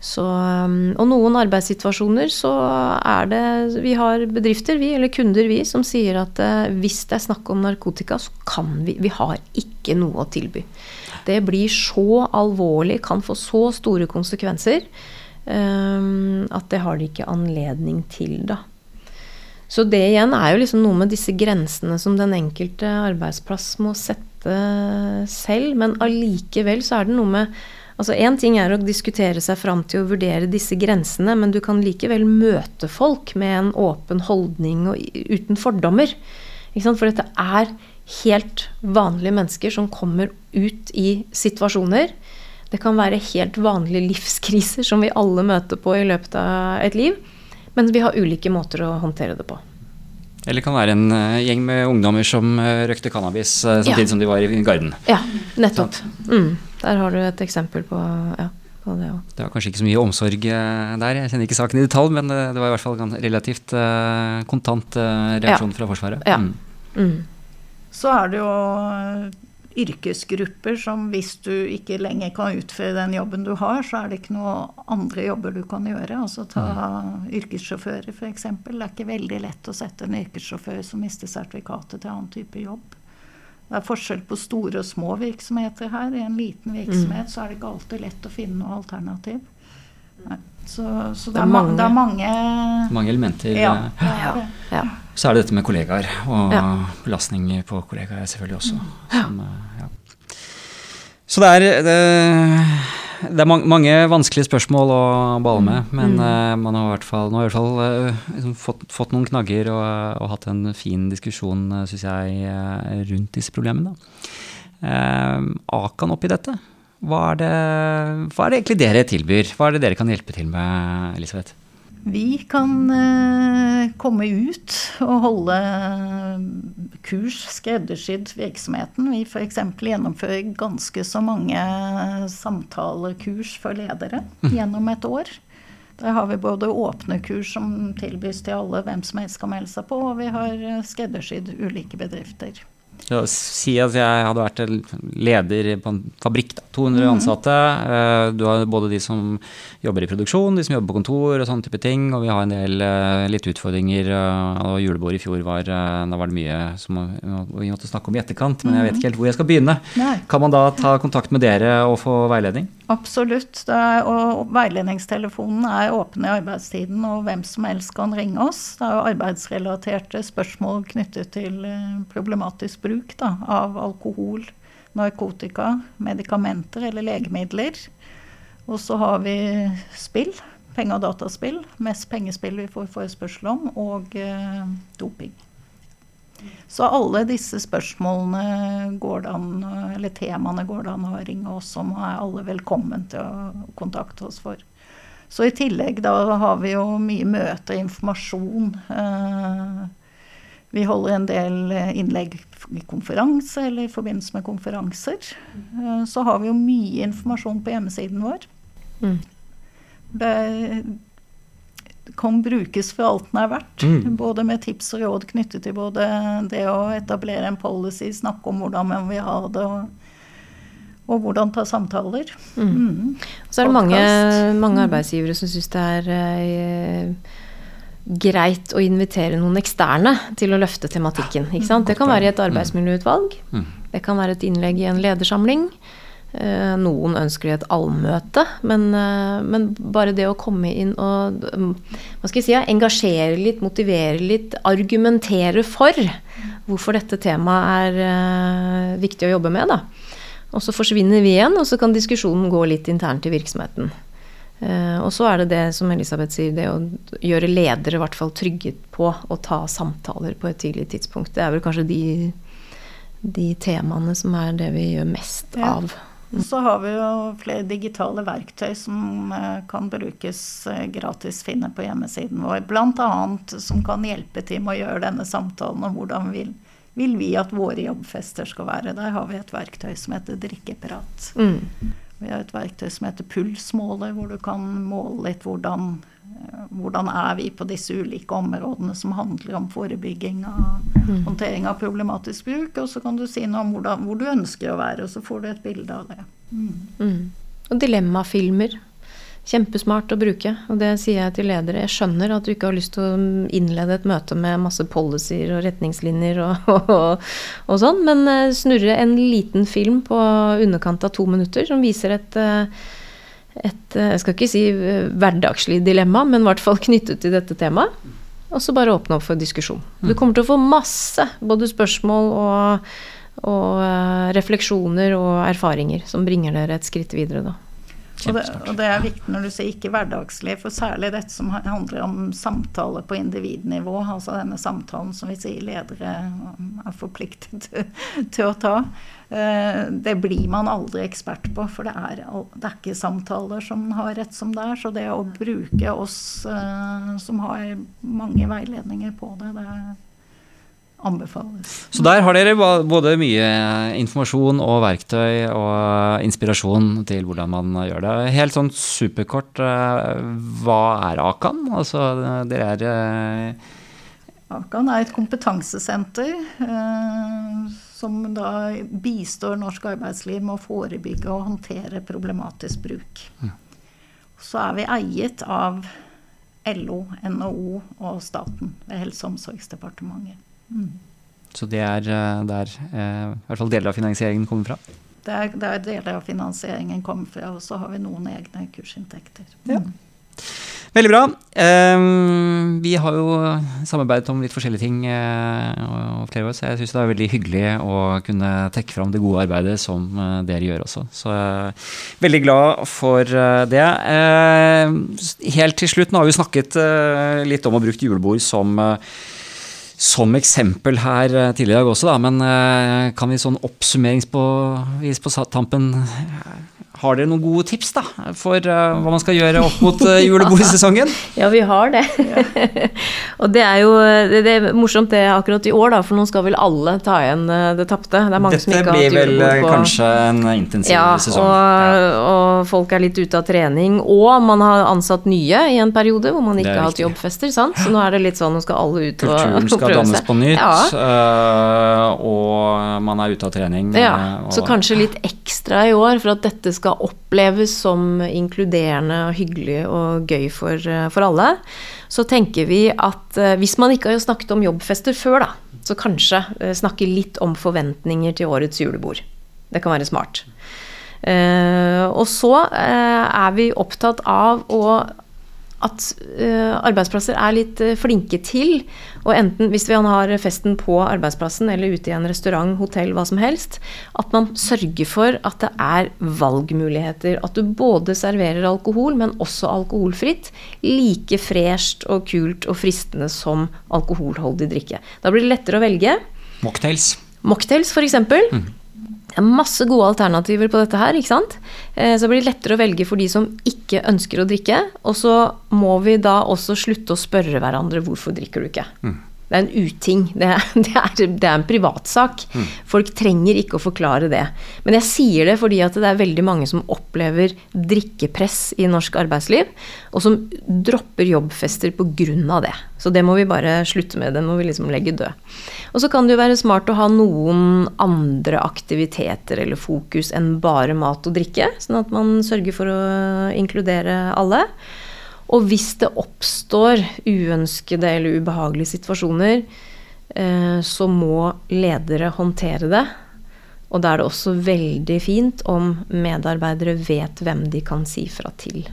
Så, um, og noen arbeidssituasjoner så er det Vi har bedrifter, vi, eller kunder, vi, som sier at uh, hvis det er snakk om narkotika, så kan vi Vi har ikke noe å tilby. Det blir så alvorlig, kan få så store konsekvenser, um, at det har de ikke anledning til, da. Så det igjen er jo liksom noe med disse grensene som den enkelte arbeidsplass må sette selv, men allikevel så er det noe med Altså Én ting er å diskutere seg fram til å vurdere disse grensene, men du kan likevel møte folk med en åpen holdning og uten fordommer. For dette er helt vanlige mennesker som kommer ut i situasjoner. Det kan være helt vanlige livskriser som vi alle møter på i løpet av et liv. Men vi har ulike måter å håndtere det på. Eller det kan være en uh, gjeng med ungdommer som røkte cannabis uh, samtidig ja. som de var i garden. Ja, nettopp. Mm. Der har du et eksempel på, ja, på det òg. Det var kanskje ikke så mye omsorg der. Jeg kjenner ikke saken i detalj, men det var i hvert fall en relativt kontant reaksjon ja. fra Forsvaret. Ja. Mm. Mm. Så er det jo yrkesgrupper som hvis du ikke lenger kan utføre den jobben du har, så er det ikke noen andre jobber du kan gjøre. Altså ta mm. yrkessjåfører f.eks. Det er ikke veldig lett å sette en yrkessjåfør som mister sertifikatet til annen type jobb. Det er forskjell på store og små virksomheter her. I en liten virksomhet mm. så er det ikke alltid lett å finne noe alternativ. Så, så det, det, er mange, det, er mange, mange elementer. Ja, det er. Ja. Så er det dette med kollegaer, og ja. belastning på kollegaer selvfølgelig også. Som, ja. Så det er, det, det er mange vanskelige spørsmål å bale med, men mm. uh, man har i hvert fall, nå har i hvert fall liksom fått, fått, noen knagger og, og, hatt en fin diskusjon, syns jeg, rundt disse problemene. Eh, Akan oppi dette? Hva er, det, hva er det egentlig dere tilbyr? Hva er det dere kan hjelpe til med, Elisabeth? Vi kan eh, komme ut og holde kurs skreddersydd virksomheten. Vi f.eks. gjennomfører ganske så mange samtalekurs for ledere mm. gjennom et år. Der har vi både åpne kurs som tilbys til alle hvem som helst kan melde seg på, og vi har skreddersydd ulike bedrifter. Så si at jeg hadde vært leder på en fabrikk, da, 200 mm. ansatte. Eh, du har både de som jobber i produksjon, de som jobber på kontor og sånne type ting. Og vi har en del eh, litt utfordringer. Eh, og julebord i fjor var Da var det mye som vi måtte snakke om i etterkant, men jeg vet ikke helt hvor jeg skal begynne. Nei. Kan man da ta kontakt med dere og få veiledning? Absolutt. Er, og veiledningstelefonen er åpen i arbeidstiden, og hvem som helst kan ringe oss. Det er jo arbeidsrelaterte spørsmål knyttet til problematisk bruk da, av alkohol, narkotika, medikamenter eller legemidler. Og så har vi spill. Penge- og dataspill. Mest pengespill vi får forespørsel om. Og eh, doping. Så alle disse spørsmålene går det an, eller temaene går det an å ringe oss om, og er alle velkommen til å kontakte oss for. Så i tillegg da har vi jo mye møte og informasjon. Eh, vi holder en del innlegg i konferanse eller i forbindelse med konferanser. Eh, så har vi jo mye informasjon på hjemmesiden vår. Mm. Det kan brukes for alt den er verdt. Mm. Både med tips og råd knyttet til både det å etablere en policy, snakke om hvordan man vil ha det, og, og hvordan ta samtaler. Mm. Mm. Så er det mange, mange, arbeidsgivere som syns det er eh, greit å invitere noen eksterne til å løfte tematikken. Det kan være i et arbeidsmiljøutvalg. Mm. Det kan være et innlegg i en ledersamling. Eh, noen ønsker et allmøte, men, eh, men, bare det å komme inn og hva skal jeg si, engasjere litt, motivere litt, argumentere for hvorfor dette temaet er uh, viktig å jobbe med. Da. Og så forsvinner vi igjen, og så kan diskusjonen gå litt internt i virksomheten. Og så er det det som Elisabeth sier, det å gjøre ledere i hvert fall trygge på å ta samtaler på et tidlig tidspunkt. Det er vel kanskje de, de temaene som er det vi gjør mest ja. Så har vi jo flere digitale verktøy som eh, kan brukes eh, gratis finne på hjemmesiden vår. Bl.a. som kan hjelpe til med å gjøre denne samtalen om hvordan vil, vil vi at våre jobbfester skal være. Der har vi et verktøy som heter Drikkeprat. Mm. Vi har et verktøy som heter Pulsmåler, hvor du kan måle litt hvordan, eh, hvordan er vi på disse ulike områdene som handler om forebygging av mm. håndtering av problematisk bruk. Og så kan du si noe om hvordan, hvor du ønsker å være, og så får du et bilde av det. Mm. Mm. Og dilemmafilmer. Kjempesmart å bruke. Og det sier jeg til ledere. Jeg skjønner at du ikke har lyst til å innlede et møte med masse policyer og retningslinjer og, og, og sånn, men eh, snurre en liten film på underkant av to minutter som viser et, eh, et eh, Jeg skal ikke si hverdagslig dilemma, men i hvert fall knyttet til dette temaet. Og så bare åpne opp for diskusjon. Du kommer til å få masse både spørsmål og, og refleksjoner og erfaringer som bringer dere et skritt videre da. Og det, og det, er viktig når du sier ikke hverdagslig, for særlig dette som handler om samtale på individnivå, altså denne samtalen som vi sier ledere er forpliktet til å ta. Eh, det blir man aldri ekspert på, for det er, det er ikke samtaler som har rett som det er. Så det å bruke oss eh, som har mange veiledninger på det, det er anbefales. Så der har dere både mye informasjon og verktøy og inspirasjon til hvordan man gjør det. Helt sånn superkort, eh, hva er Akan? Altså, dere er eh, Akan er et kompetansesenter eh, som da bistår norsk arbeidsliv med å forebygge og håndtere problematisk bruk. Så er vi eiet av LO, NHO og staten ved Helse- og omsorgsdepartementet. Mm. Så det er eh, der eh, i hvert fall deler av finansieringen kommer fra? Det er der deler av finansieringen kommer fra, og så har vi noen egne kursinntekter. Ja. Mm. Veldig bra. Um, vi har jo samarbeidet om litt forskjellige ting og flere år, så jeg syns det er veldig hyggelig å kunne trekke fram det gode arbeidet som dere gjør også. Så jeg er veldig glad for det. helt til slutt, nå har vi snakket litt om å bruke julebord som som eksempel her eh, tidligere i dag også, da, men eh, kan vi sånn oppsummeringsvis på tampen har dere noen gode tips da, for uh, hva man skal gjøre opp mot uh, julebordsesongen? ja, vi har det. og det er jo det, det er morsomt det akkurat i år, da, for nå skal vel alle ta igjen det tapte. Det er mange Dette som ikke har hatt julebord på Dette blir vel kanskje en intensiv ja, sesong. Og, ja, og folk er litt ute av trening. Og man har ansatt nye i en periode hvor man ikke har hatt jobbfester. Sant? Så nå er det litt sånn, nå skal alle ut og, Kulturen og prøve seg. Kulturen skal dannes på nytt, ja. uh, og man er ute av trening. Ja, og, så kanskje litt ekstra i år for at dette skal skal oppleves som inkluderende og hyggelig og gøy for, eh, for alle, så tenker vi at eh, hvis man ikke har snakket om jobbfester før, da, så kanskje eh, snakke litt om forventninger til årets julebord. Det kan være smart. og så er vi opptatt av å at uh, arbeidsplasser er litt uh, flinke til og enten hvis vi har festen på arbeidsplassen eller ute i en restaurant, hotell, hva som helst, at man sørger for at det er valgmuligheter. At du både serverer alkohol, men også alkoholfritt. Like fresht og kult og fristende som alkoholholdig drikke. Da blir det lettere å velge. Mocktails. Mocktails, f.eks. Mm. Det er masse gode alternativer på dette her. ikke sant? Så det blir lettere å velge for de som ikke ønsker å drikke. Og så må vi da også slutte å spørre hverandre hvorfor drikker du ikke. Mm. Det er en uting. Det det er, det er en privatsak. Mm. Folk trenger ikke å forklare det. Men jeg sier det fordi at det er veldig mange som opplever drikkepress i norsk arbeidsliv, og som dropper jobbfester pga. det. Så det må vi bare slutte med. Det må vi liksom legge død. Og så kan det jo være smart å ha noen andre aktiviteter eller fokus enn bare mat og drikke, sånn at man sørger for å inkludere alle. Og hvis det oppstår uønskede eller ubehagelige situasjoner, eh, så må ledere håndtere det. Og da er det også veldig fint om medarbeidere vet hvem de kan si fra til.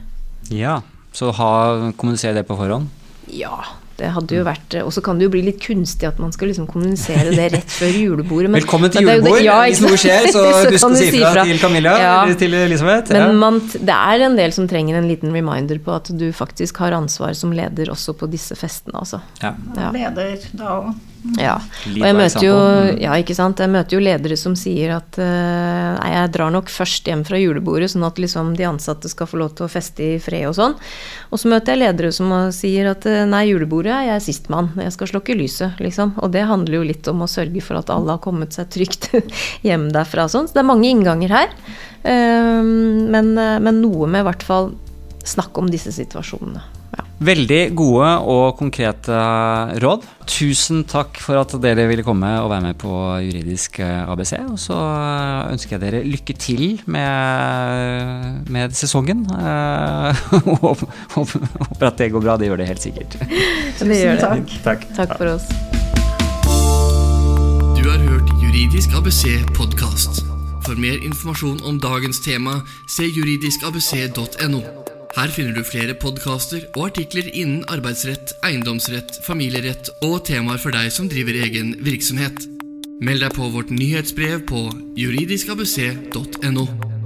Ja, så ha, kommunisere det på forhånd? Ja, det hadde jo vært Og så kan det jo bli litt kunstig at man skal liksom kommunisere det rett før julebordet. Men, Velkommen til julebord. Ja, Hvis noe skjer, så husk å si fra til Camilla ja. eller til Elisabeth. Men man, det er en del som trenger en liten reminder på at du faktisk har ansvar som leder også på disse festene, altså. Ja. Leder da òg. Ja. Og jeg møter jo, ja, ikke sant? jeg møter jo ledere som sier at uh, nei, jeg drar nok først hjem fra julebordet, sånn at liksom de ansatte skal få lov til å feste i fred og sånn. Og så møter jeg ledere som sier at uh, nei, julebordet jeg, jeg er sistmann. Jeg skal slokke lyset, liksom. Og det handler jo litt om å sørge for at alle har kommet seg trygt hjem derfra. Sånn. Så det er mange innganger her. Ehm, men, men noe med i hvert fall snakk om disse situasjonene. Veldig gode og konkrete råd. Tusen takk for at dere ville komme og være med på Juridisk ABC. Og så ønsker jeg dere lykke til med, med sesongen. Håper, håper at det går bra. Det gjør det helt sikkert. Det gjør det. takk. Takk. Takk for oss. Du har hørt Juridisk ABC podkast. For mer informasjon om dagens tema, se juridiskabc.no. Her finner du flere podkaster og artikler innen arbeidsrett, eiendomsrett, familierett og temaer for deg som driver egen virksomhet. Meld deg på vårt nyhetsbrev på juridiskabc.no.